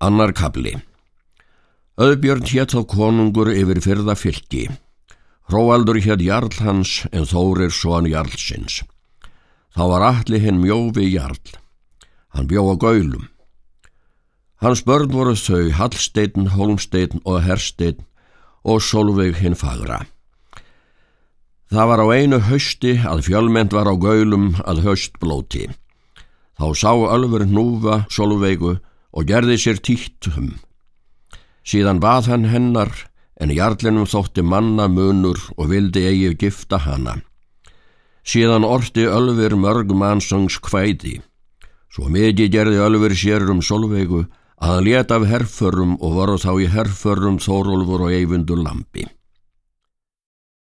Annar kabli Öðbjörn hétt þá konungur yfir fyrða fylki. Hróaldur hétt Jarl hans en Þórir svoan Jarlsins. Þá var allir hinn mjófi Jarl. Hann bjó á gaulum. Hans börn voru þau Hallsteinn, Holmsteinn og Hersteinn og Solveig hinn fagra. Það var á einu hausti að fjölmend var á gaulum að haustblóti. Þá sá Ölfur núfa Solveigu og gerði sér tíktum. Síðan bað hann hennar en jarlinum þótti manna munur og vildi eigi gifta hana. Síðan orti Ölfur mörg mannsöngs kvæði. Svo mikið gerði Ölfur sér um Solveigu að hann leta af herförum og voru þá í herförum Þórólfur og Eyvindur Lampi.